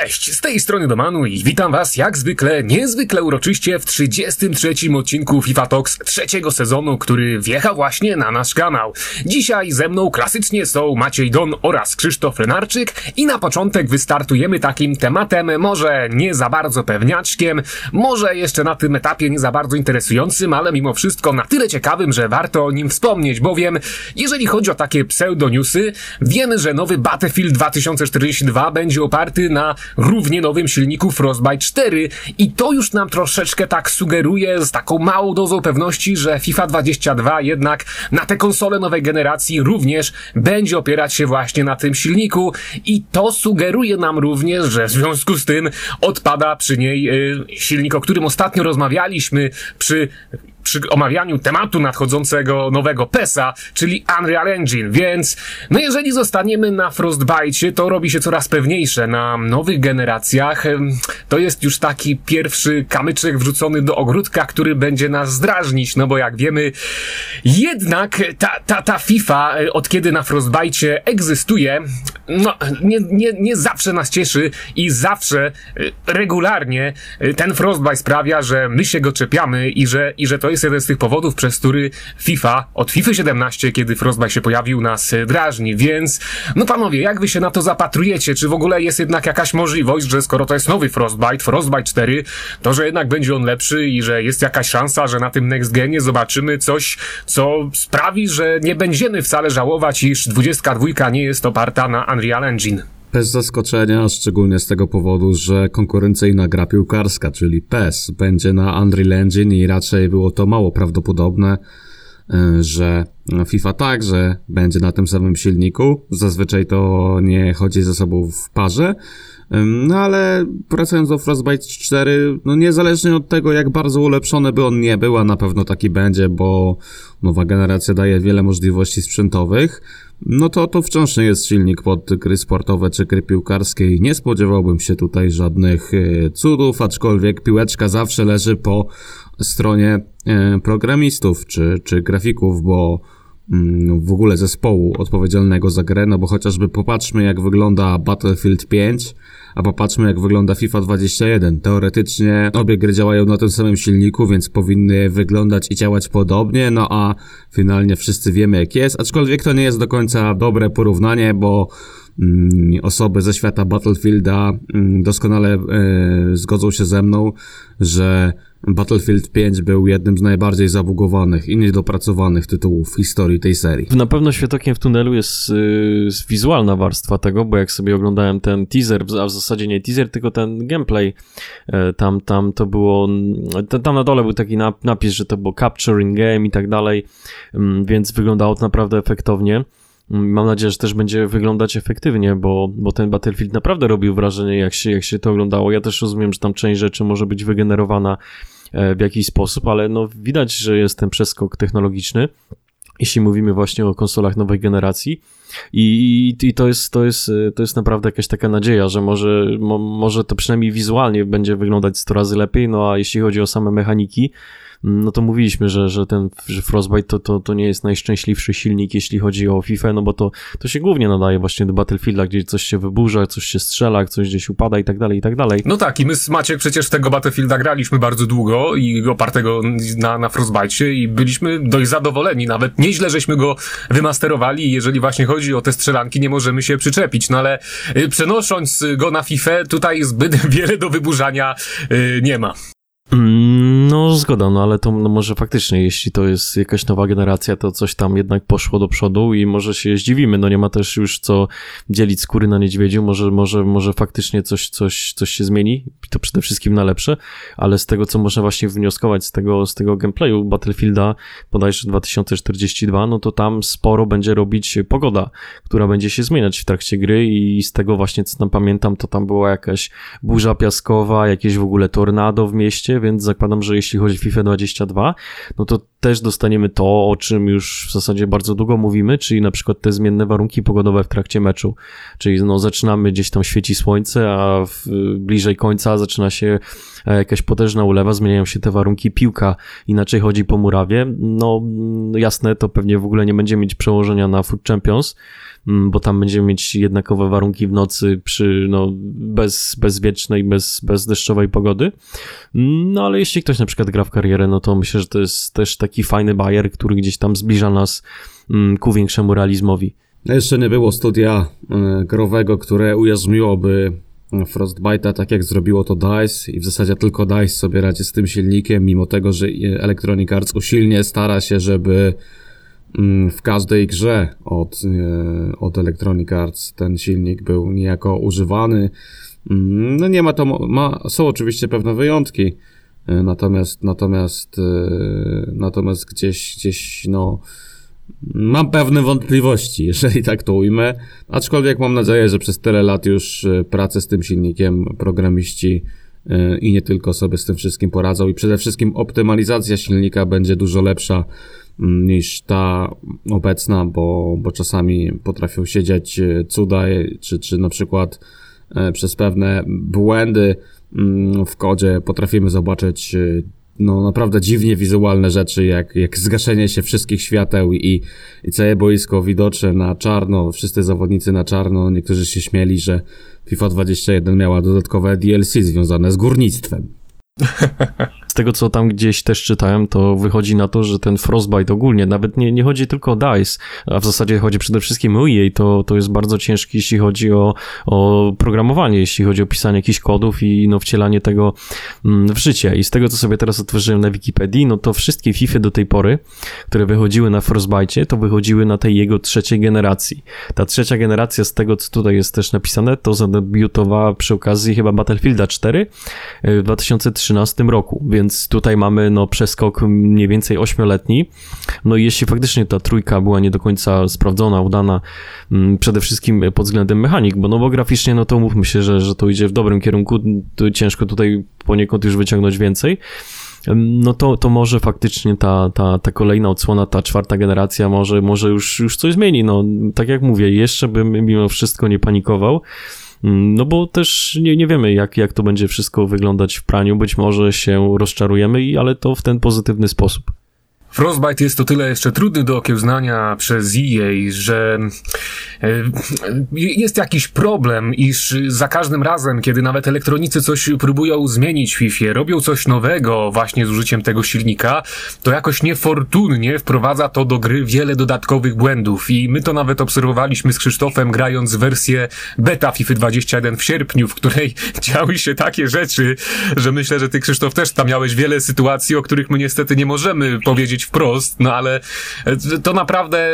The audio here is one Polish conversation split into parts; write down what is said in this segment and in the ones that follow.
Cześć, z tej strony Domanu i witam was jak zwykle, niezwykle uroczyście w 33 odcinku FIFA Talks trzeciego sezonu, który wjechał właśnie na nasz kanał. Dzisiaj ze mną klasycznie są Maciej Don oraz Krzysztof Lenarczyk i na początek wystartujemy takim tematem, może nie za bardzo pewniaczkiem, może jeszcze na tym etapie nie za bardzo interesującym, ale mimo wszystko na tyle ciekawym, że warto o nim wspomnieć, bowiem jeżeli chodzi o takie pseudoniusy, wiemy, że nowy Battlefield 2042 będzie oparty na równie nowym silniku Frostbite 4 i to już nam troszeczkę tak sugeruje z taką małą dozą pewności, że FIFA 22 jednak na te konsole nowej generacji również będzie opierać się właśnie na tym silniku. I to sugeruje nam również, że w związku z tym odpada przy niej y, silnik, o którym ostatnio rozmawialiśmy przy przy omawianiu tematu nadchodzącego nowego PESA, czyli Unreal Engine, więc no jeżeli zostaniemy na Frostbite, to robi się coraz pewniejsze. Na nowych generacjach to jest już taki pierwszy kamyczek wrzucony do ogródka, który będzie nas zdrażnić, no bo jak wiemy, jednak ta, ta, ta FIFA e, od kiedy na Frostbite egzystuje, no nie, nie, nie zawsze nas cieszy i zawsze e, regularnie e, ten Frostbite sprawia, że my się go czepiamy i że, i że to jest jeden z tych powodów, przez który FIFA od FIFA 17, kiedy Frostbite się pojawił, nas drażni. Więc, no panowie, jak wy się na to zapatrujecie? Czy w ogóle jest jednak jakaś możliwość, że skoro to jest nowy Frostbite, Frostbite 4, to że jednak będzie on lepszy i że jest jakaś szansa, że na tym next genie zobaczymy coś, co sprawi, że nie będziemy wcale żałować, iż 22 nie jest oparta na Unreal Engine. Bez zaskoczenia, szczególnie z tego powodu, że konkurencyjna gra piłkarska, czyli PES, będzie na Unreal Engine i raczej było to mało prawdopodobne, e, że FIFA także będzie na tym samym silniku. Zazwyczaj to nie chodzi ze sobą w parze. No ale wracając do Frostbite 4, no niezależnie od tego, jak bardzo ulepszony by on nie był, a na pewno taki będzie, bo nowa generacja daje wiele możliwości sprzętowych, no to to wciąż nie jest silnik pod gry sportowe czy gry piłkarskie i nie spodziewałbym się tutaj żadnych e, cudów, aczkolwiek piłeczka zawsze leży po stronie e, programistów czy, czy grafików, bo mm, w ogóle zespołu odpowiedzialnego za grę, no bo chociażby popatrzmy jak wygląda Battlefield 5, a popatrzmy jak wygląda FIFA 21. Teoretycznie obie gry działają na tym samym silniku, więc powinny wyglądać i działać podobnie, no a finalnie wszyscy wiemy jak jest, aczkolwiek to nie jest do końca dobre porównanie, bo mm, osoby ze świata Battlefielda mm, doskonale e, zgodzą się ze mną, że Battlefield 5 był jednym z najbardziej zabugowanych i niedopracowanych tytułów w historii tej serii. Na pewno świetokiem w tunelu jest yy, wizualna warstwa tego, bo jak sobie oglądałem ten teaser, a w zasadzie nie teaser, tylko ten gameplay, yy, tam, tam to było, yy, tam na dole był taki napis, że to było capturing game i tak dalej, mm, więc wyglądało to naprawdę efektownie. Mam nadzieję, że też będzie wyglądać efektywnie, bo, bo ten Battlefield naprawdę robił wrażenie, jak się, jak się to oglądało. Ja też rozumiem, że tam część rzeczy może być wygenerowana e, w jakiś sposób, ale no widać, że jest ten przeskok technologiczny, jeśli mówimy właśnie o konsolach nowej generacji. I, i to, jest, to, jest, to jest naprawdę jakaś taka nadzieja, że może, mo, może to przynajmniej wizualnie będzie wyglądać 100 razy lepiej, no a jeśli chodzi o same mechaniki, no to mówiliśmy, że, że ten że Frostbite to, to, to nie jest najszczęśliwszy silnik, jeśli chodzi o FIFA, no bo to, to się głównie nadaje właśnie do Battlefielda, gdzie coś się wyburza, coś się strzela, coś gdzieś upada i tak dalej, i tak dalej. No tak, i my z Maciek przecież tego Battlefielda graliśmy bardzo długo i opartego na, na Frostbite i byliśmy dość zadowoleni, nawet nieźle żeśmy go wymasterowali jeżeli właśnie chodzi o te strzelanki, nie możemy się przyczepić, no ale y, przenosząc go na FIFA, tutaj zbyt wiele do wyburzania y, nie ma. No, zgoda, no ale to no, może faktycznie, jeśli to jest jakaś nowa generacja, to coś tam jednak poszło do przodu i może się zdziwimy. No nie ma też już co dzielić skóry na niedźwiedziu, może, może, może faktycznie coś, coś, coś się zmieni, to przede wszystkim na lepsze, ale z tego, co można właśnie wnioskować z tego, z tego gameplayu Battlefielda, bodajże 2042, no to tam sporo będzie robić pogoda, która będzie się zmieniać w trakcie gry. I z tego właśnie, co tam pamiętam, to tam była jakaś burza piaskowa, jakieś w ogóle tornado w mieście, więc zakładam, że jeśli chodzi o FIFA 22, no to też dostaniemy to, o czym już w zasadzie bardzo długo mówimy, czyli na przykład te zmienne warunki pogodowe w trakcie meczu. Czyli no, zaczynamy gdzieś tam świeci słońce, a w, bliżej końca zaczyna się e, jakaś potężna ulewa, zmieniają się te warunki, piłka inaczej chodzi po murawie. No jasne, to pewnie w ogóle nie będzie mieć przełożenia na Foot Champions, Mm, bo tam będziemy mieć jednakowe warunki w nocy przy no, bez, bezwiecznej, bez, bez deszczowej pogody. No ale jeśli ktoś na przykład gra w karierę, no to myślę, że to jest też taki fajny bajer, który gdzieś tam zbliża nas mm, ku większemu realizmowi. Jeszcze nie było studia e, growego, które ujarzmiłoby Frostbite'a, tak jak zrobiło to DICE i w zasadzie tylko DICE sobie radzi z tym silnikiem, mimo tego, że Electronic Arts usilnie stara się, żeby Mm, w każdej grze od, e, od Electronic Arts ten silnik był niejako używany. Mm, no nie ma to, ma, są oczywiście pewne wyjątki, e, natomiast, natomiast, e, natomiast gdzieś, gdzieś, no, mam pewne wątpliwości, jeżeli tak to ujmę, aczkolwiek mam nadzieję, że przez tyle lat już pracy z tym silnikiem programiści i nie tylko sobie z tym wszystkim poradzą. I przede wszystkim optymalizacja silnika będzie dużo lepsza Mm, niż ta obecna, bo, bo czasami potrafią e, cuda, czy, czy na przykład przez pewne błędy w kodzie potrafimy zobaczyć e, no naprawdę dziwnie wizualne rzeczy, jak, jak zgaszenie się wszystkich świateł i, i całe boisko widoczne na czarno, wszyscy zawodnicy na czarno, niektórzy się śmieli, że FIFA 21 miała dodatkowe DLC związane z górnictwem. Z tego, co tam gdzieś też czytałem, to wychodzi na to, że ten Frostbite ogólnie, nawet nie, nie chodzi tylko o DICE, a w zasadzie chodzi przede wszystkim o EA, to, to jest bardzo ciężki, jeśli chodzi o, o programowanie, jeśli chodzi o pisanie jakichś kodów i no, wcielanie tego mm, w życie. I z tego, co sobie teraz otworzyłem na Wikipedii, no to wszystkie FIFA do tej pory, które wychodziły na Frostbite, to wychodziły na tej jego trzeciej generacji. Ta trzecia generacja, z tego, co tutaj jest też napisane, to zadebiutowała przy okazji chyba Battlefielda 4 w 2013 roku, więc więc tutaj mamy no przeskok mniej więcej ośmioletni. No i jeśli faktycznie ta trójka była nie do końca sprawdzona, udana, mm, przede wszystkim pod względem mechanik, bo no bo graficznie, no to mówmy się, że, że to idzie w dobrym kierunku, to ciężko tutaj poniekąd już wyciągnąć więcej no to, to może faktycznie ta, ta, ta kolejna odsłona, ta czwarta generacja może, może już, już coś zmieni. No, tak jak mówię, jeszcze bym mimo wszystko nie panikował. Mm, no bo też nie, nie wiemy, jak, jak to będzie wszystko wyglądać w praniu. Być może się rozczarujemy, ale to w ten pozytywny sposób. Frostbite jest o tyle jeszcze trudny do okiełznania przez EA, że e, jest jakiś problem, iż za każdym razem, kiedy nawet elektronicy coś próbują zmienić w FIFA, robią coś nowego właśnie z użyciem tego silnika, to jakoś niefortunnie wprowadza to do gry wiele dodatkowych błędów. I my to nawet obserwowaliśmy z Krzysztofem grając wersję beta FIFA 21 w sierpniu, w której działy się takie rzeczy, że myślę, że ty Krzysztof też tam miałeś wiele sytuacji, o których my niestety nie możemy powiedzieć powiedzieć wprost, no ale e, to naprawdę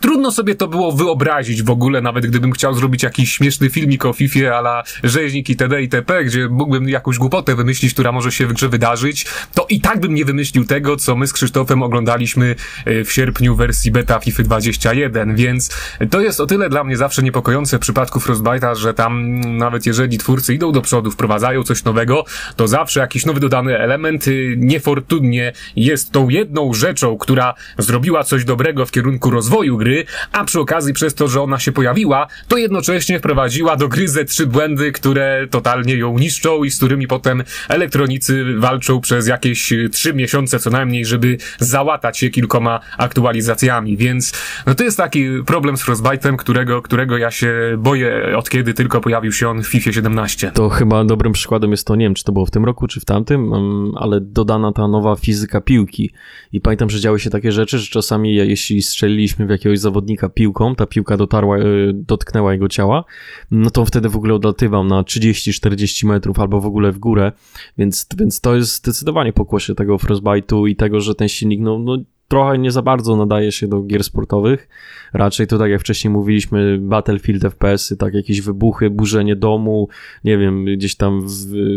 trudno sobie to było wyobrazić w ogóle, nawet gdybym chciał zrobić jakiś śmieszny filmik o FIFA ala rzeźnik itd. itp., gdzie mógłbym jakąś głupotę wymyślić, która może się w grze wydarzyć, to i tak bym nie wymyślił tego, co my z Krzysztofem oglądaliśmy e, w sierpniu wersji beta FIFA 21, więc to jest o tyle dla mnie zawsze niepokojące w przypadku Frostbite'a, że tam nawet jeżeli twórcy idą do przodu, wprowadzają coś nowego, to zawsze jakiś nowy dodany element y, niefortunnie jest tą jedną rzeczą, rzeczą, która zrobiła coś dobrego w kierunku rozwoju gry, a przy okazji przez to, że ona się pojawiła, to jednocześnie wprowadziła do gry ze trzy błędy, które totalnie ją niszczą i z którymi potem elektronicy walczą przez jakieś trzy miesiące co najmniej, żeby załatać się kilkoma aktualizacjami, więc no to jest taki problem z Frostbite'em, którego, którego ja się boję od kiedy tylko pojawił się on w FIFA 17. To chyba dobrym przykładem jest to, nie wiem, czy to było w tym roku, czy w tamtym, mm, ale dodana ta nowa fizyka piłki i pamiętam, że działy się takie rzeczy, że czasami jeśli strzeliliśmy w jakiegoś zawodnika piłką, ta piłka dotarła, e, dotknęła jego ciała, no to on wtedy w ogóle odlatywał na 30-40 metrów albo w ogóle w górę, więc, więc to jest zdecydowanie pokłosie tego Frostbite'u i tego, że ten silnik, no, no trochę nie za bardzo nadaje się do gier sportowych. Raczej to tak jak wcześniej mówiliśmy, Battlefield FPS-y, tak jakieś wybuchy, burzenie domu, nie wiem, gdzieś tam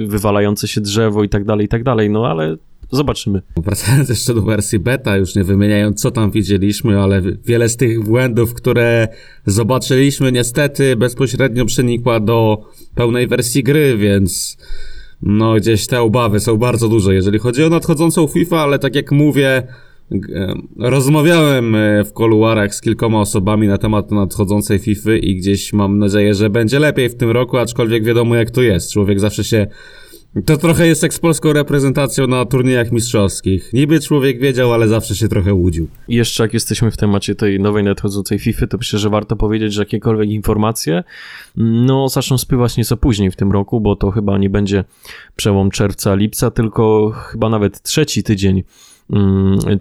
wywalające się drzewo i tak dalej, i tak dalej, no ale Zobaczymy. Wracając jeszcze do wersji beta, już nie wymieniając co tam widzieliśmy, ale wiele z tych błędów, które zobaczyliśmy niestety bezpośrednio przenikła do pełnej wersji gry, więc no gdzieś te obawy są bardzo duże, jeżeli chodzi o nadchodzącą FIFA, ale tak jak mówię, Rozmawiałem e, w koluarach z kilkoma osobami na temat nadchodzącej FIFA i gdzieś mam nadzieję, że będzie lepiej w tym roku, aczkolwiek wiadomo jak to jest. Człowiek zawsze się to trochę jest jak z polską reprezentacją na turniejach mistrzowskich. Niby człowiek wiedział, ale zawsze się trochę łudził. I jeszcze jak jesteśmy w temacie tej nowej nadchodzącej FIFA, to myślę, że warto powiedzieć, że jakiekolwiek informacje no zaczną spływać nieco później w tym roku, bo to chyba nie będzie przełom czerwca, lipca, tylko chyba nawet trzeci tydzień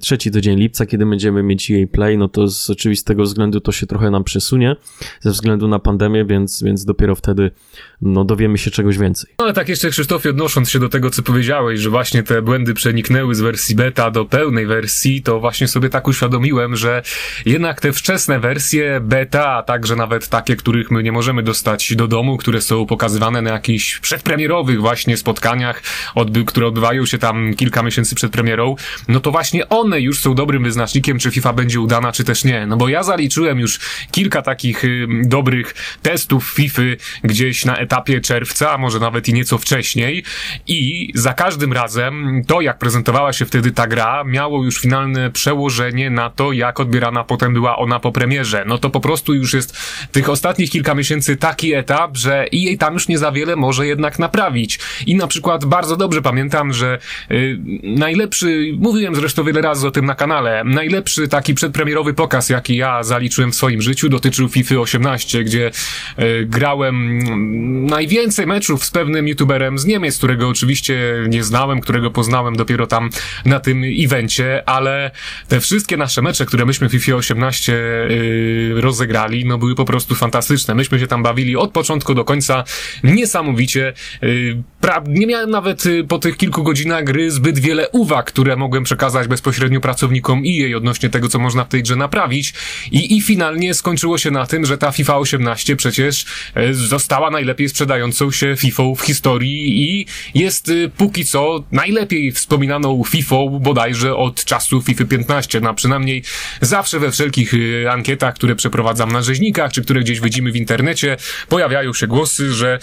trzeci tydzień lipca, kiedy będziemy mieć jej play, no to z oczywistego względu to się trochę nam przesunie ze względu na pandemię, więc, więc dopiero wtedy no, dowiemy się czegoś więcej. No ale tak jeszcze Krzysztofie, odnosząc się do tego, co powiedziałeś, że właśnie te błędy przeniknęły z wersji beta do pełnej wersji, to właśnie sobie tak uświadomiłem, że jednak te wczesne wersje beta, a także nawet takie, których my nie możemy dostać do domu, które są pokazywane na jakichś przedpremierowych właśnie spotkaniach, odby które odbywają się tam kilka miesięcy przed premierą, no to właśnie one już są dobrym wyznacznikiem, czy FIFA będzie udana, czy też nie. No bo ja zaliczyłem już kilka takich y, dobrych testów FIFA gdzieś na etapie czerwca, a może nawet i nieco wcześniej i za każdym razem to, jak prezentowała się wtedy ta gra, miało już finalne przełożenie na to, jak odbierana potem była ona po premierze. No to po prostu już jest tych ostatnich kilka miesięcy taki etap, że i jej tam już nie za wiele może jednak naprawić. I na przykład bardzo dobrze pamiętam, że y, najlepszy, mówiłem zresztą wiele razy o tym na kanale, najlepszy taki przedpremierowy pokaz, jaki ja zaliczyłem w swoim życiu, dotyczył FIFA 18, gdzie y, grałem najwięcej meczów z pewnym youtuberem z Niemiec, którego oczywiście nie znałem, którego poznałem dopiero tam na tym evencie, ale te wszystkie nasze mecze, które myśmy w FIFA 18 yy, rozegrali, no były po prostu fantastyczne. Myśmy się tam bawili od początku do końca niesamowicie. Yy, nie miałem nawet po tych kilku godzinach gry zbyt wiele uwag, które mogłem przekazać bezpośrednio pracownikom EA odnośnie tego, co można w tej grze naprawić. I, i finalnie skończyło się na tym, że ta FIFA 18 przecież yy, została najlepiej sprzedającą się FIFA w historii i jest y, póki co najlepiej wspominaną FIFA bodajże od czasu FIFA 15. No przynajmniej zawsze we wszelkich y, ankietach, które przeprowadzam na rzeźnikach, czy które gdzieś widzimy w internecie, pojawiają się głosy, że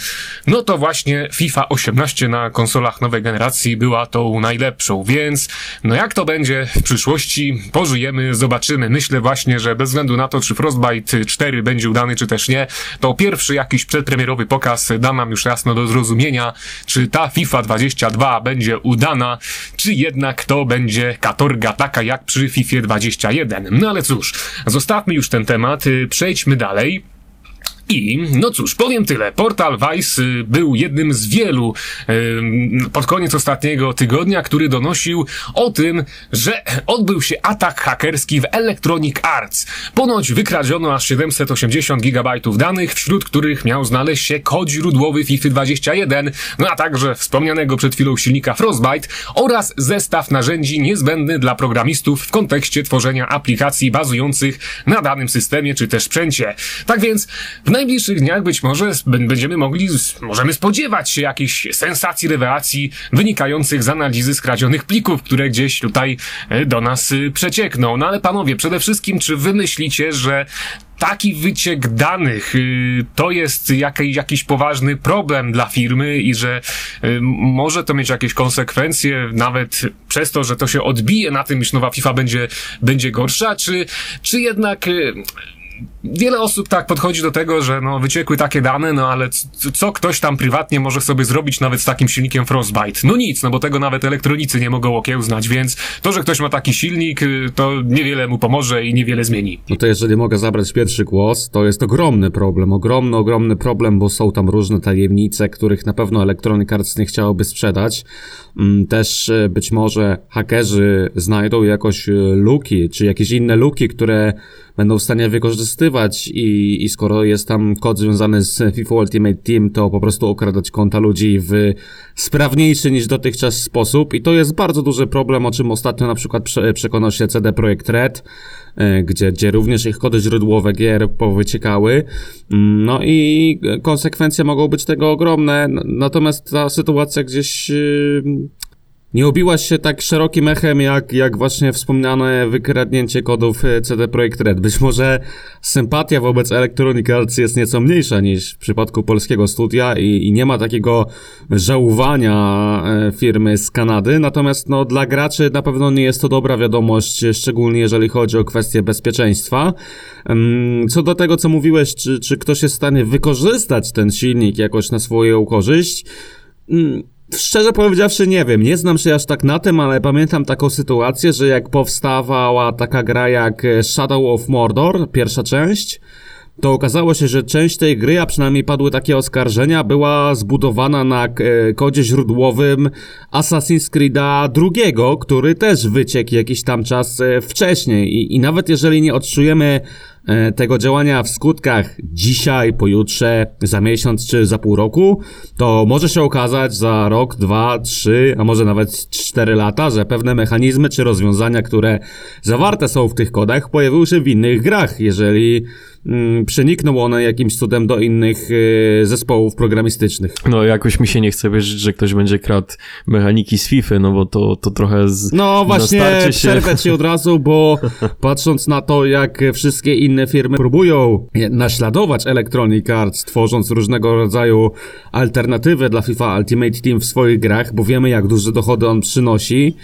no to właśnie FIFA 18 na konsolach nowej generacji była tą najlepszą, więc no jak to będzie w przyszłości, pożyjemy, zobaczymy. Myślę właśnie, że bez względu na to, czy Frostbite 4 będzie udany, czy też nie, to pierwszy jakiś przedpremierowy pokaz da nam już jasno do zrozumienia, czy ta FIFA 22 będzie udana, czy jednak to będzie katorga taka jak przy FIFA 21. No ale cóż, zostawmy już ten temat, przejdźmy dalej. I, no cóż, powiem tyle. Portal Vice y, był jednym z wielu yy, pod koniec ostatniego tygodnia, który donosił o tym, że odbył się atak hakerski w Electronic Arts. Ponoć wykradziono aż 780 GB danych, wśród których miał znaleźć się kod źródłowy FIFA 21, no a także wspomnianego przed chwilą silnika Frostbite oraz zestaw narzędzi niezbędny dla programistów w kontekście tworzenia aplikacji bazujących na danym systemie czy też sprzęcie. Tak więc w najbliższych dniach być może będziemy mogli, możemy spodziewać się jakichś sensacji, rewelacji wynikających z analizy skradzionych plików, które gdzieś tutaj e, do nas y, przeciekną. No ale panowie, przede wszystkim, czy wy myślicie, że taki wyciek danych y, to jest jakiś, poważny problem dla firmy i że może to mieć jakieś konsekwencje, nawet przez to, że to się odbije na tym, iż nowa FIFA będzie, będzie gorsza, czy, czy jednak wiele osób tak podchodzi do tego, że no wyciekły takie dane, no ale co ktoś tam prywatnie może sobie zrobić nawet z takim silnikiem Frostbite? No nic, no bo tego nawet elektronicy nie mogą okiełznać, więc to, że ktoś ma taki silnik, y, to niewiele mu pomoże i niewiele zmieni. No to jeżeli mogę zabrać pierwszy głos, to jest ogromny problem, ogromny, ogromny problem, bo są tam różne tajemnice, których na pewno Electronic Arts nie chciałoby sprzedać. Mm, też y, być może hakerzy znajdą jakoś y, luki, czy jakieś inne luki, które będą w stanie wykorzystywać i, i skoro jest tam kod związany z FIFA Ultimate Team, to po prostu okradać konta ludzi w sprawniejszy niż dotychczas sposób i to jest bardzo duży problem, o czym ostatnio na przykład przekonał się CD Projekt Red, e, gdzie, gdzie również ich kody źródłowe gier powyciekały. Mm, no i konsekwencje mogą być tego ogromne, natomiast ta sytuacja gdzieś Nie obiłaś się tak szerokim echem, jak, jak właśnie wspomniane wykradnięcie kodów e, CD Projekt Red. Być może sympatia wobec Electronic Arts jest nieco mniejsza niż w przypadku polskiego studia i, i nie ma takiego żałowania e, firmy z Kanady, natomiast no, dla graczy na pewno nie jest to dobra wiadomość, szczególnie jeżeli chodzi o kwestie bezpieczeństwa. Co do tego, co mówiłeś, czy, czy ktoś jest w stanie wykorzystać ten silnik jakoś na swoją korzyść, mm, Szczerze powiedziawszy nie wiem, nie znam się aż tak na tym, ale pamiętam taką sytuację, że jak powstawała taka gra jak Shadow of Mordor, pierwsza część, to okazało się, że część tej gry, a przynajmniej padły takie oskarżenia, była zbudowana na e, kodzie źródłowym Assassin's Creed'a drugiego, który też wyciekł jakiś tam czas e, wcześniej. I, i nawet jeżeli nie odczujemy E, tego działania w skutkach dzisiaj, pojutrze, za miesiąc czy za pół roku, to może się okazać za rok, dwa, trzy, a może nawet cztery lata, że pewne mechanizmy czy rozwiązania, które zawarte są w tych kodach, pojawiły się w innych grach, jeżeli mm, przenikną one jakimś cudem do innych y, zespołów programistycznych. No jakoś mi się nie chce wierzyć, że ktoś będzie kradł mechaniki z FIFA, no bo to, to trochę z... No właśnie, się... przerwę ci od razu, bo patrząc na to, jak wszystkie inne firmy próbują naśladować Electronic Arts, tworząc różnego rodzaju alternatywy dla FIFA Ultimate Team w swoich grach, bo wiemy, jak duże dochody on przynosi,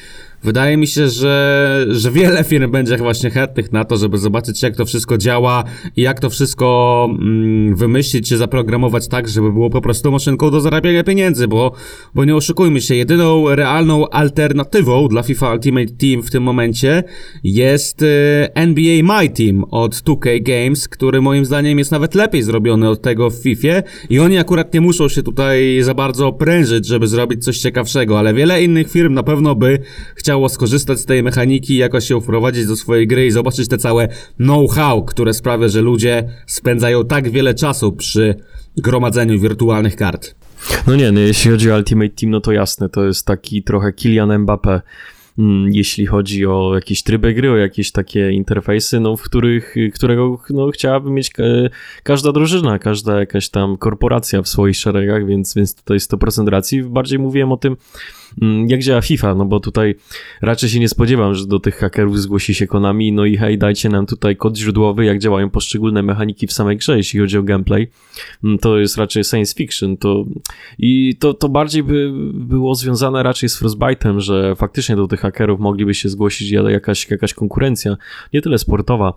Wydaje mi się, że, że wiele firm będzie właśnie chętnych na to, żeby zobaczyć, jak to wszystko działa i jak to wszystko mm, wymyślić czy zaprogramować tak, żeby było po prostu maszynką do zarabiania pieniędzy, bo, bo nie oszukujmy się, jedyną realną alternatywą dla FIFA Ultimate Team w tym momencie jest y, NBA My Team od 2K Games, który moim zdaniem jest nawet lepiej zrobiony od tego w FIFA i oni akurat nie muszą się tutaj za bardzo prężyć, żeby zrobić coś ciekawszego, ale wiele innych firm na pewno by chciało chciało skorzystać z tej mechaniki, jakoś się wprowadzić do swojej gry i zobaczyć te całe know-how, które sprawia, że ludzie spędzają tak wiele czasu przy gromadzeniu wirtualnych kart. No nie, no jeśli chodzi o Ultimate Team, no to jasne, to jest taki trochę Kylian Mbappé Mm, jeśli chodzi o jakieś tryby gry, o jakieś takie interfejsy, no, w których, którego no, chciałaby mieć każda drużyna, każda jakaś tam korporacja w swoich szeregach, więc, więc tutaj 100% racji. Bardziej mówiłem o tym, jak działa FIFA, no bo tutaj raczej się nie spodziewam, że do tych hakerów zgłosi się Konami, no i hej, dajcie nam tutaj kod źródłowy, jak działają poszczególne mechaniki w samej grze, jeśli chodzi o gameplay. Mm, to jest raczej science fiction, to i to, to bardziej by było związane raczej z Frostbite'em, że faktycznie do tych hakerów mogliby się zgłosić jakaś, jakaś konkurencja, nie tyle sportowa,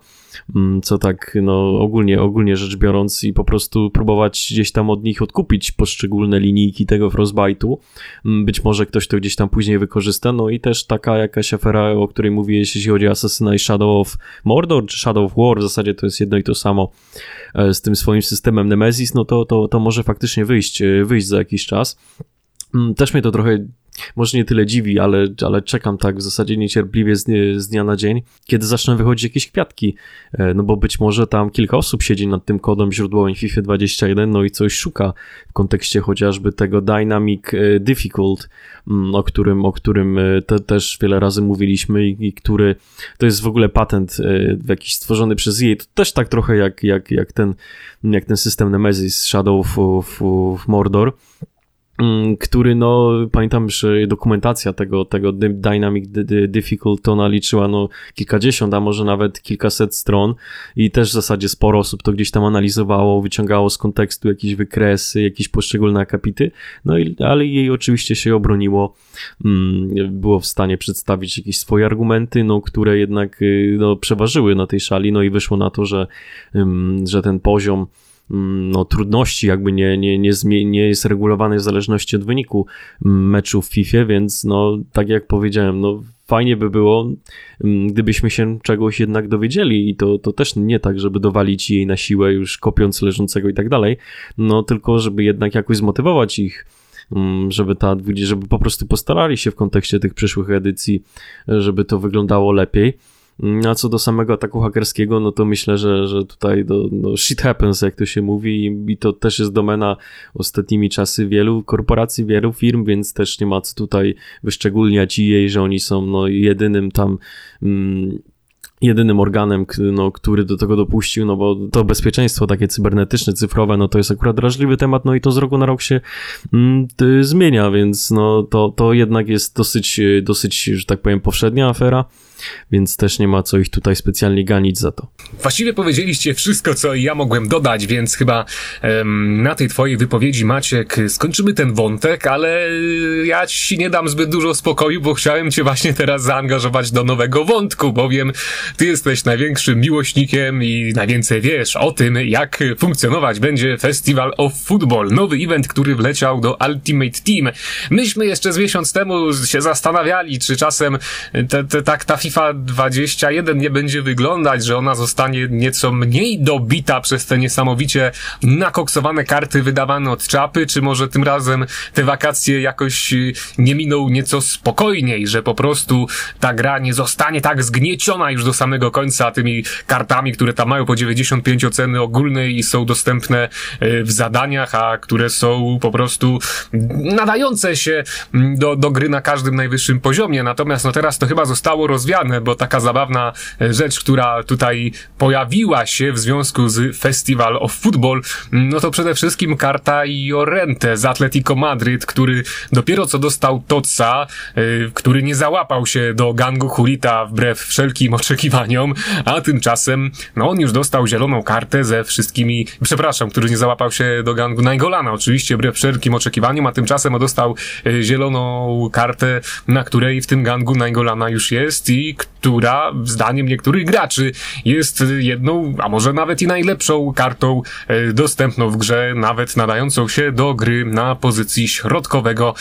mm, co tak no, ogólnie, ogólnie rzecz biorąc i po prostu próbować gdzieś tam od nich odkupić poszczególne linijki tego Frostbite'u. Mm, być może ktoś to gdzieś tam później wykorzysta, no i też taka jakaś afera, o której mówiłeś, jeśli chodzi o Assassina i Shadow of Mordor, czy Shadow of War, w zasadzie to jest jedno i to samo e, z tym swoim systemem Nemesis, no to, to, to może faktycznie wyjść, e, wyjść za jakiś czas. Mm, też mnie to trochę może nie tyle dziwi, ale, ale czekam tak w zasadzie niecierpliwie z, z dnia na dzień, kiedy zaczną wychodzić jakieś kwiatki, e, no bo być może tam kilka osób siedzi nad tym kodem źródłowym FIFA 21, no i coś szuka w kontekście chociażby tego Dynamic e, Difficult, mm, o którym, o którym e, te, też wiele razy mówiliśmy i, i, który to jest w ogóle patent jakiś stworzony przez EA, to też tak trochę jak, jak, jak, ten, jak ten system Nemesis Shadow of, of Mordor, Mm, który no, pamiętam, że dokumentacja tego, tego Dynamic Difficult ona liczyła no kilkadziesiąt, a może nawet kilkaset stron. I też w zasadzie sporo osób to gdzieś tam analizowało, wyciągało z kontekstu jakieś wykresy, jakieś poszczególne akapity, no i, ale jej oczywiście się obroniło, mm, było w stanie przedstawić jakieś swoje argumenty, no, które jednak y, no, przeważyły na tej szali, no i wyszło na to, że, że ten poziom Mm, no, trudności jakby nie, nie, nie, nie jest regulowany w zależności od wyniku meczu w FIFA, więc no, tak jak powiedziałem, no, fajnie by było, mm, gdybyśmy się czegoś jednak dowiedzieli i to, to też nie tak, żeby dowalić jej na siłę już kopiąc leżącego i tak dalej, no tylko żeby jednak jakoś zmotywować ich mm, żeby ta, żeby po prostu postarali się w kontekście tych przyszłych edycji, żeby to wyglądało lepiej. A co do samego ataku hakerskiego, no to myślę, że, że tutaj do, no shit happens, jak to się mówi, i, to też jest domena ostatnimi czasy wielu korporacji, wielu firm, więc też nie ma co tutaj wyszczególniać jej, że oni są no, jedynym tam. Mm, jedynym organem, no, który do tego dopuścił, no bo to bezpieczeństwo takie cybernetyczne, cyfrowe, no to jest akurat drażliwy temat, no i to z roku na rok się mm, zmienia, więc no to, to jednak jest dosyć, dosyć, że tak powiem, powszednia afera więc też nie ma co ich tutaj specjalnie ganić za to. Właściwie powiedzieliście wszystko, co ja mogłem dodać, więc chyba em, na tej twojej wypowiedzi, Maciek, skończymy ten wątek, ale ja ci nie dam zbyt dużo spokoju, bo chciałem cię właśnie teraz zaangażować do nowego wątku, bowiem ty jesteś największym miłośnikiem i najwięcej wiesz o tym, jak funkcjonować będzie Festival of Football, nowy event, który wleciał do Ultimate Team. Myśmy jeszcze z miesiąc temu się zastanawiali, czy czasem te, te, tak ta FIFA 21 nie będzie wyglądać, że ona zostanie nieco mniej dobita przez te niesamowicie nakoksowane karty wydawane od czapy, czy może tym razem te wakacje jakoś y, nie miną nieco spokojniej, że po prostu ta gra nie zostanie tak zgnieciona już do samego końca tymi kartami, które tam mają po 95 oceny ogólnej i są dostępne y, w zadaniach, a które są po prostu nadające się mm, do, do gry na każdym najwyższym poziomie. Natomiast no teraz to chyba zostało bo taka zabawna e, rzecz, która tutaj pojawiła się w związku z Festival of Football, no to przede wszystkim karta Jorente z Atletico Madryt, który dopiero co dostał Toca, e, który nie załapał się do gangu Hurita wbrew wszelkim oczekiwaniom, a tymczasem, no on już dostał zieloną kartę ze wszystkimi, przepraszam, który nie załapał się do gangu Naingolana, oczywiście wbrew wszelkim oczekiwaniom, a tymczasem dostał e, zieloną kartę, na której w tym gangu Naingolana już jest i która zdaniem niektórych graczy jest jedną, a może nawet i najlepszą kartą e, dostępną w grze, nawet nadającą się do gry na pozycji środkowego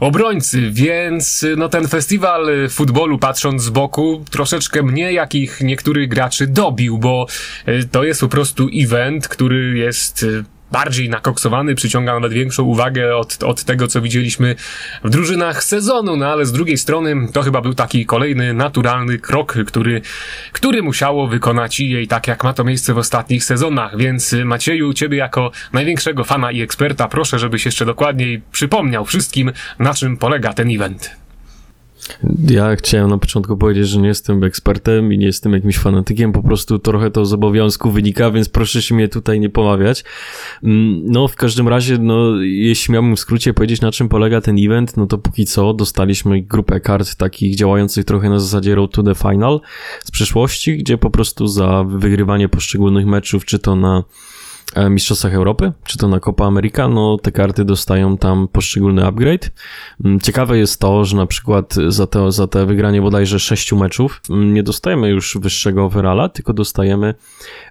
obrońcy, więc no ten festiwal futbolu patrząc z boku troszeczkę mnie jakich niektórych graczy dobił, bo e, to jest po prostu event, który jest bardziej nakoksowany, przyciąga nawet większą uwagę od, od tego, co widzieliśmy w drużynach sezonu, no ale z drugiej strony to chyba był taki kolejny naturalny krok, który, który musiało wykonać jej tak jak ma to miejsce w ostatnich sezonach, więc Macieju, ciebie jako największego fana i eksperta proszę, żebyś jeszcze dokładniej przypomniał wszystkim, na czym polega ten event. Ja chciałem na początku powiedzieć, że nie jestem ekspertem i nie jestem jakimś fanatykiem, po prostu trochę to z obowiązku wynika, więc proszę się mnie tutaj nie pomawiać. Mm, no, w każdym razie, no, jeśli miałbym w skrócie powiedzieć, na czym polega ten event, no to póki co dostaliśmy grupę kart takich działających trochę na zasadzie Road to the Final z przeszłości, gdzie po prostu za wygrywanie poszczególnych meczów, czy to na Mistrzostwach Europy, czy to na Copa America, no te karty dostają tam poszczególny upgrade. Mm, ciekawe jest to, że na przykład za te, za te wygranie bodajże sześciu meczów mm, nie dostajemy już wyższego overalla, tylko dostajemy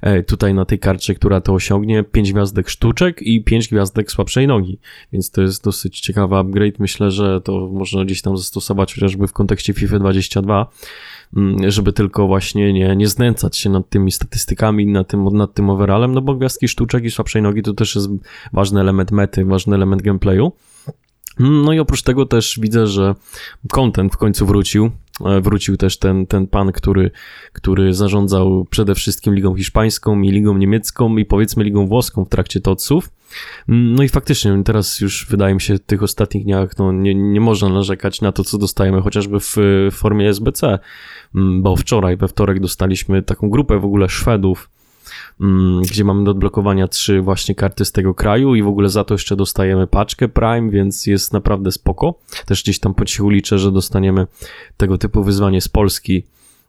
e, tutaj na tej karcie, która to osiągnie, pięć gwiazdek sztuczek i pięć gwiazdek słabszej nogi, więc to jest dosyć ciekawy upgrade. Myślę, że to można gdzieś tam zastosować chociażby w kontekście FIFA 22 Mm, żeby tylko właśnie nie, nie znęcać się nad tymi statystykami, nad tym, nad tym overallem, no bo gwiazdki sztuczek i słabszej nogi to też jest ważny element mety, ważny element gameplayu. No i oprócz tego też widzę, że content w końcu wrócił. E, wrócił też ten, ten pan, który, który zarządzał przede wszystkim Ligą Hiszpańską i Ligą Niemiecką i powiedzmy Ligą Włoską w trakcie TOCów. No i faktycznie teraz już wydaje mi się w tych ostatnich dniach no, nie, nie można narzekać na to, co dostajemy chociażby w, w formie SBC, bo wczoraj, we wtorek dostaliśmy taką grupę w ogóle Szwedów, Mm, gdzie mamy do odblokowania trzy właśnie karty z tego kraju i w ogóle za to jeszcze dostajemy paczkę Prime, więc jest naprawdę spoko. Też gdzieś tam po cichu liczę, że dostaniemy tego typu wyzwanie z Polski.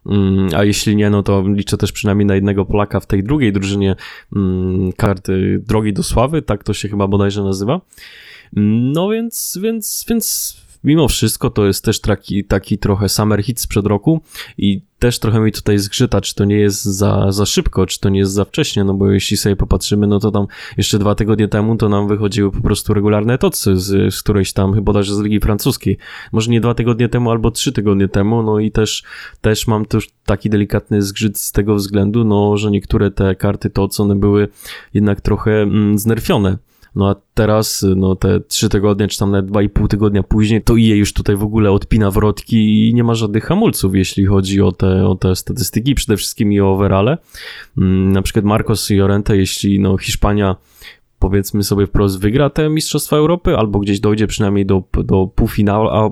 Mm, a jeśli nie, no to liczę też przynajmniej na jednego Polaka w tej drugiej drużynie mm, karty Drogi do Sławy, tak to się chyba bodajże nazywa. No więc, więc, więc mimo wszystko to jest też taki, taki trochę summer hit sprzed roku i też trochę mi tutaj zgrzyta, czy to nie jest za, za szybko, czy to nie jest za wcześnie, no bo jeśli sobie popatrzymy, no to tam jeszcze dwa tygodnie temu to nam wychodziły po prostu regularne tocy z, z którejś tam, chyba też z Ligi Francuskiej. Może nie dwa tygodnie temu, albo trzy tygodnie temu, no i też, też mam też taki delikatny zgrzyt z tego względu, no, że niektóre te karty toc, one były jednak trochę mm, znerfione no a teraz, no te trzy tygodnie, czy tam nawet dwa i pół tygodnia później, to IE już tutaj w ogóle odpina wrotki i nie ma żadnych hamulców, jeśli chodzi o te, o te statystyki, przede wszystkim i o overale. Mm, na przykład Marcos Llorente, jeśli no Hiszpania powiedzmy sobie wprost wygra te Mistrzostwa Europy, albo gdzieś dojdzie przynajmniej do, do półfinału, a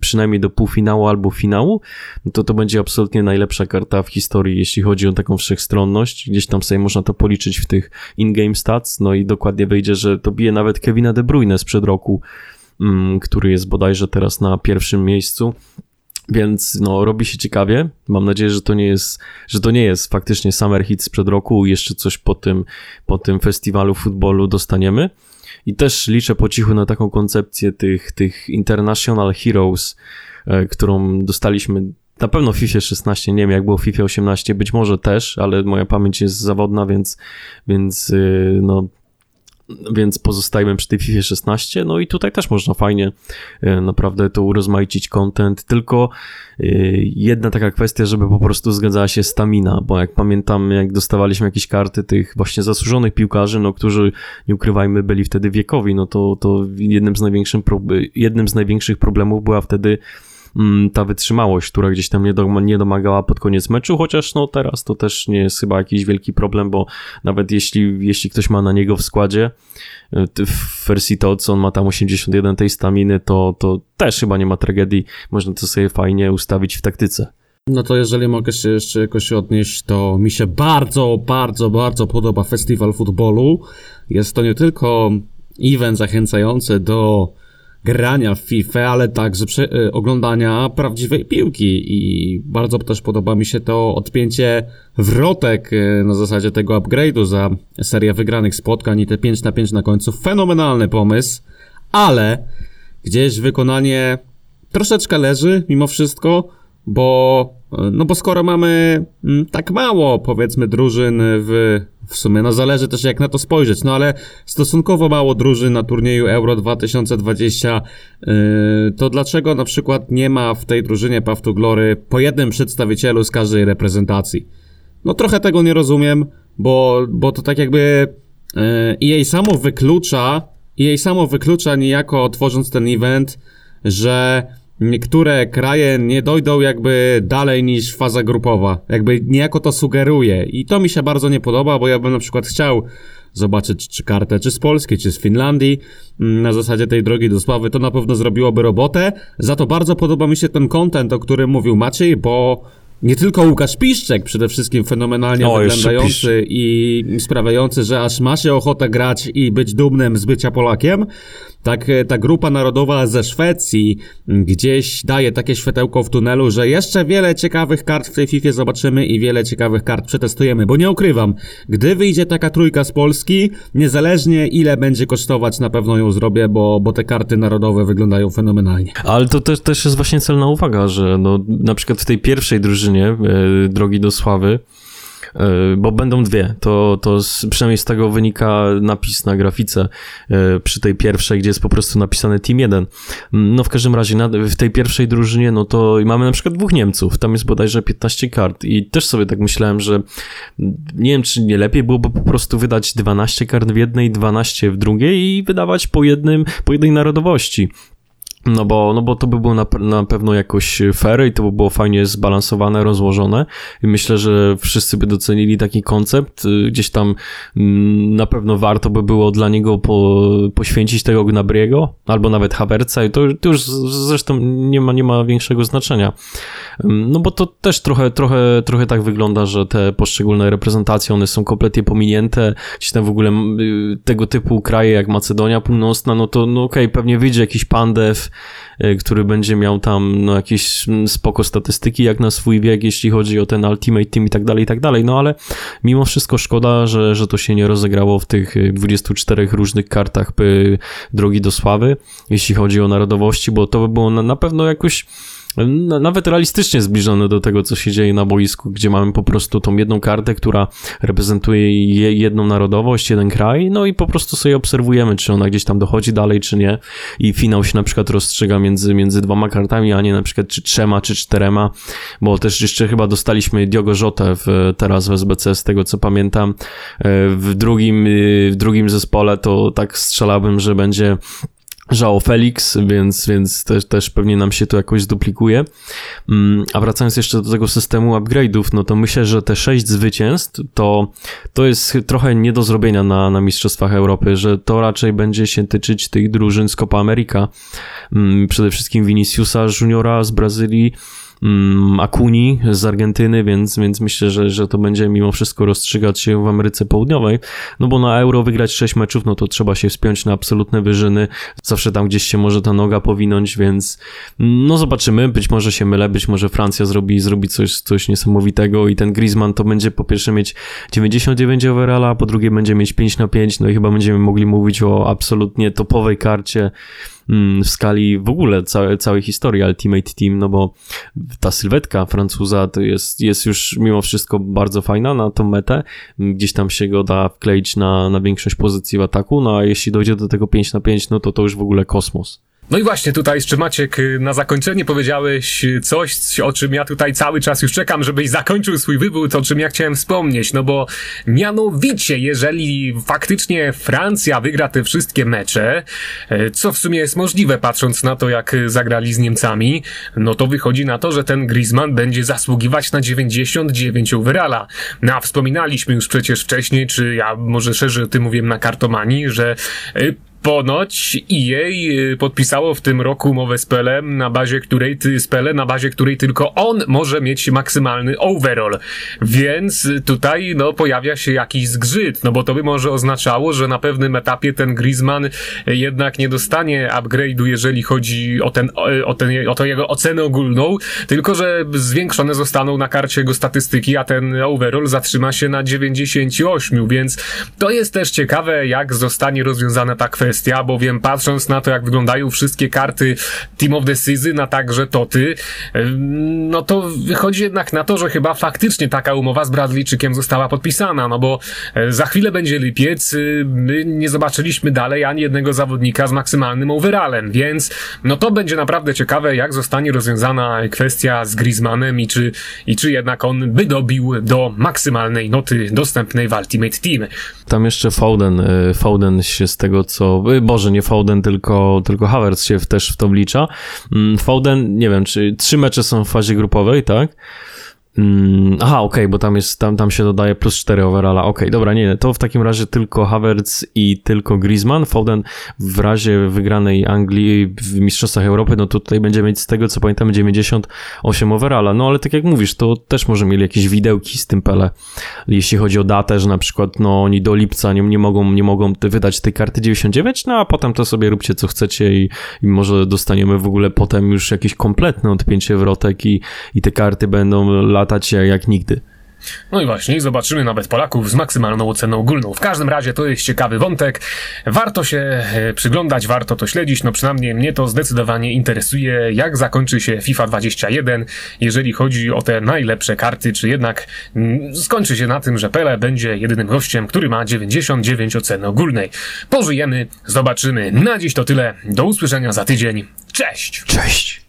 przynajmniej do półfinału albo finału, no to to będzie absolutnie najlepsza karta w historii, jeśli chodzi o taką wszechstronność. Gdzieś tam sobie można to policzyć w tych in-game stats, no i dokładnie wyjdzie, że to bije nawet Kevina De Bruyne sprzed roku, mm, który jest bodajże teraz na pierwszym miejscu. Więc no, robi się ciekawie. Mam nadzieję, że to nie jest, że to nie jest faktycznie Summer Hit sprzed roku i jeszcze coś po tym, po tym festiwalu futbolu dostaniemy. I też liczę po cichu na taką koncepcję tych, tych International Heroes, e, którą dostaliśmy na pewno w FIFA 16, nie wiem jak było w FIFA 18, być może też, ale moja pamięć jest zawodna, więc, więc y, no, więc pozostajemy przy tej FIFA 16. No i tutaj też można fajnie e, naprawdę to urozmaicić content, tylko e, jedna taka kwestia, żeby po prostu zgadzała się stamina, bo jak pamiętam, jak dostawaliśmy jakieś karty tych właśnie zasłużonych piłkarzy, no którzy, nie ukrywajmy, byli wtedy wiekowi, no to, to jednym, z największym, jednym z największych problemów była wtedy ta wytrzymałość, która gdzieś tam nie, do, nie domagała pod koniec meczu, chociaż no teraz to też nie jest chyba jakiś wielki problem, bo nawet jeśli, jeśli ktoś ma na niego w składzie y, w wersji to, co on ma tam 81 tej staminy, to, to też chyba nie ma tragedii, można to sobie fajnie ustawić w taktyce. No to jeżeli mogę się jeszcze jakoś odnieść, to mi się bardzo, bardzo, bardzo podoba festiwal futbolu. Jest to nie tylko event zachęcający do grania w FIFA, ale także przy, y, oglądania prawdziwej piłki i bardzo też podoba mi się to odpięcie wrotek y, na zasadzie tego upgrade'u za serię wygranych spotkań i te 5 na 5 na końcu. Fenomenalny pomysł, ale gdzieś wykonanie troszeczkę leży mimo wszystko, bo no bo skoro mamy mm, tak mało, powiedzmy, drużyn w, w sumie, no zależy też jak na to spojrzeć, no ale stosunkowo mało drużyn na turnieju Euro 2020, yy, to dlaczego na przykład nie ma w tej drużynie Path to Glory po jednym przedstawicielu z każdej reprezentacji? No trochę tego nie rozumiem, bo, bo to tak jakby yy, jej samo wyklucza, jej samo wyklucza niejako tworząc ten event, że niektóre kraje nie dojdą jakby dalej niż faza grupowa. Jakby niejako to sugeruje. I to mi się bardzo nie podoba, bo ja bym na przykład chciał zobaczyć czy kartę, czy z Polski, czy z Finlandii, mm, na zasadzie tej drogi do sławy, to na pewno zrobiłoby robotę. Za to bardzo podoba mi się ten content, o którym mówił Maciej, bo nie tylko Łukasz Piszczek, przede wszystkim fenomenalnie o, wyglądający i sprawiający, że aż ma się ochotę grać i być dumnym z bycia Polakiem, tak e, ta grupa narodowa ze Szwecji gdzieś daje takie światełko w tunelu, że jeszcze wiele ciekawych kart w tej FIFA zobaczymy i wiele ciekawych kart przetestujemy, bo nie ukrywam, gdy wyjdzie taka trójka z Polski, niezależnie ile będzie kosztować, na pewno ją zrobię, bo, bo te karty narodowe wyglądają fenomenalnie. Ale to też, też jest właśnie celna uwaga, że no, na przykład w tej pierwszej drużynie, e, drogi do sławy, E, bo będą dwie. To, to z, przynajmniej z tego wynika napis na grafice e, przy tej pierwszej, gdzie jest po prostu napisane Team 1. Mm, no w każdym razie na, w tej pierwszej drużynie, no to mamy na przykład dwóch Niemców, tam jest bodajże 15 kart i też sobie tak myślałem, że nie wiem, czy nie lepiej byłoby po prostu wydać 12 kart w jednej, 12 w drugiej i wydawać po jednym, po jednej narodowości. No bo, no bo to by było na, na pewno jakoś fair i to by było fajnie zbalansowane, rozłożone i myślę, że wszyscy by docenili taki koncept. Y, gdzieś tam mm, na pewno warto by było dla niego po, poświęcić tego Gnabriego albo nawet Havertza i to, to już zresztą nie ma, nie ma większego znaczenia. No bo to też trochę, trochę, trochę tak wygląda, że te poszczególne reprezentacje, one są kompletnie pominięte. Gdzieś tam w ogóle y, tego typu kraje jak Macedonia Północna, no to no okej, okay, pewnie wyjdzie jakiś pandew, który będzie miał tam no, jakieś spoko statystyki jak na swój wiek, jeśli chodzi o ten Ultimate Team i tak dalej, i tak dalej. No ale mimo wszystko szkoda, że, że to się nie rozegrało w tych 24 różnych kartach drogi do sławy, jeśli chodzi o narodowości, bo to by było na, na pewno jakoś nawet realistycznie zbliżone do tego, co się dzieje na boisku, gdzie mamy po prostu tą jedną kartę, która reprezentuje jedną narodowość, jeden kraj, no i po prostu sobie obserwujemy, czy ona gdzieś tam dochodzi dalej, czy nie. I finał się na przykład rozstrzyga między, między dwoma kartami, a nie na przykład czy trzema, czy czterema, bo też jeszcze chyba dostaliśmy Diogo Jotę w, teraz w SBC, z tego co pamiętam. E, w drugim, w drugim zespole to tak strzelałbym, że będzie Żao Felix, więc, więc też, też pewnie nam się to jakoś zduplikuje. Mm, a wracając jeszcze do tego systemu upgrade'ów, no to myślę, że te sześć zwycięstw to, to jest trochę nie do zrobienia na, na Mistrzostwach Europy, że to raczej będzie się tyczyć tych drużyn z Copa America. Mm, przede wszystkim Viniciusa Juniora z Brazylii, Akuni z Argentyny, więc, więc myślę, że, że to będzie mimo wszystko rozstrzygać się w Ameryce Południowej, no bo na Euro wygrać 6 meczów, no to trzeba się wspiąć na absolutne wyżyny, zawsze tam gdzieś się może ta noga powinąć, więc no zobaczymy, być może się mylę, być może Francja zrobi, zrobi coś, coś niesamowitego i ten Griezmann to będzie po pierwsze mieć 99 overalla, po drugie będzie mieć 5 na 5, no i chyba będziemy mogli mówić o absolutnie topowej karcie. Mm, w skali w ogóle całej, całej historii Ultimate Team, no bo ta sylwetka Francuza to jest, jest już mimo wszystko bardzo fajna na tą metę. Gdzieś tam się go da wkleić na, na większość pozycji w ataku, no a jeśli dojdzie do tego 5 na 5, no to to już w ogóle kosmos. No i właśnie tutaj jeszcze Maciek, y, na zakończenie powiedziałeś coś, o czym ja tutaj cały czas już czekam, żebyś zakończył swój wywód, o czym ja chciałem wspomnieć, no bo mianowicie, jeżeli faktycznie Francja wygra te wszystkie mecze, y, co w sumie jest możliwe patrząc na to, jak zagrali z Niemcami, no to wychodzi na to, że ten Griezmann będzie zasługiwać na 99 overalla. No a wspominaliśmy już przecież wcześniej, czy ja może szerzej o tym mówiłem na kartomanii, że y, Ponoć EA y, podpisało w tym roku umowę z Pelem, na bazie której ty, z Pele, na bazie której tylko on może mieć maksymalny overall. Więc tutaj, no, pojawia się jakiś zgrzyt, no bo to by może oznaczało, że na pewnym etapie ten Griezmann jednak nie dostanie upgrade'u, jeżeli chodzi o ten, o ten, o to jego ocenę ogólną, tylko że zwiększone zostaną na karcie jego statystyki, a ten overall zatrzyma się na 98, więc to jest też ciekawe, jak zostanie rozwiązana ta kwestia kwestia, bowiem patrząc na to, jak wyglądają wszystkie karty Team of the Season, a także Toty, no to wychodzi jednak na to, że chyba faktycznie taka umowa z Bradleyczykiem została podpisana, no bo za chwilę będzie lipiec, y, my nie zobaczyliśmy dalej ani jednego zawodnika z maksymalnym overallem, więc no to będzie naprawdę ciekawe, jak zostanie rozwiązana kwestia z Griezmannem i czy, i czy jednak on by dobił do maksymalnej noty dostępnej w Ultimate Team. Tam jeszcze Foden, y, Foden się z tego co Boże, nie Foden, tylko, tylko Havertz się też w to wlicza. Mm, Foden, nie wiem, czy trzy mecze są w fazie grupowej, tak? Mm, aha, okej, okay, bo tam jest, tam, tam się dodaje plus 4 overalla. Okej, okay, dobra, nie, to w takim razie tylko Havertz i tylko Griezmann. Foden w razie wygranej Anglii w Mistrzostwach Europy, no tutaj będzie mieć z tego co pamiętam 98 overalla. No ale tak jak mówisz, to też może mieli jakieś widełki z tym Pele. Jeśli chodzi o datę, że na przykład no oni do lipca nie, nie mogą, nie mogą wydać tej karty 99, no a potem to sobie róbcie co chcecie i, i może dostaniemy w ogóle potem już jakieś kompletne odpięcie wrotek i, i te karty będą lat latać jak nigdy. No i właśnie, zobaczymy nawet Polaków z maksymalną oceną ogólną. W każdym razie to jest ciekawy wątek. Warto się e, przyglądać, warto to śledzić. No przynajmniej mnie to zdecydowanie interesuje, jak zakończy się FIFA 21, jeżeli chodzi o te najlepsze karty, czy jednak mm, skończy się na tym, że Pele będzie jedynym gościem, który ma 99 oceny ogólnej. Pożyjemy, zobaczymy. Na dziś to tyle. Do usłyszenia za tydzień. Cześć! Cześć!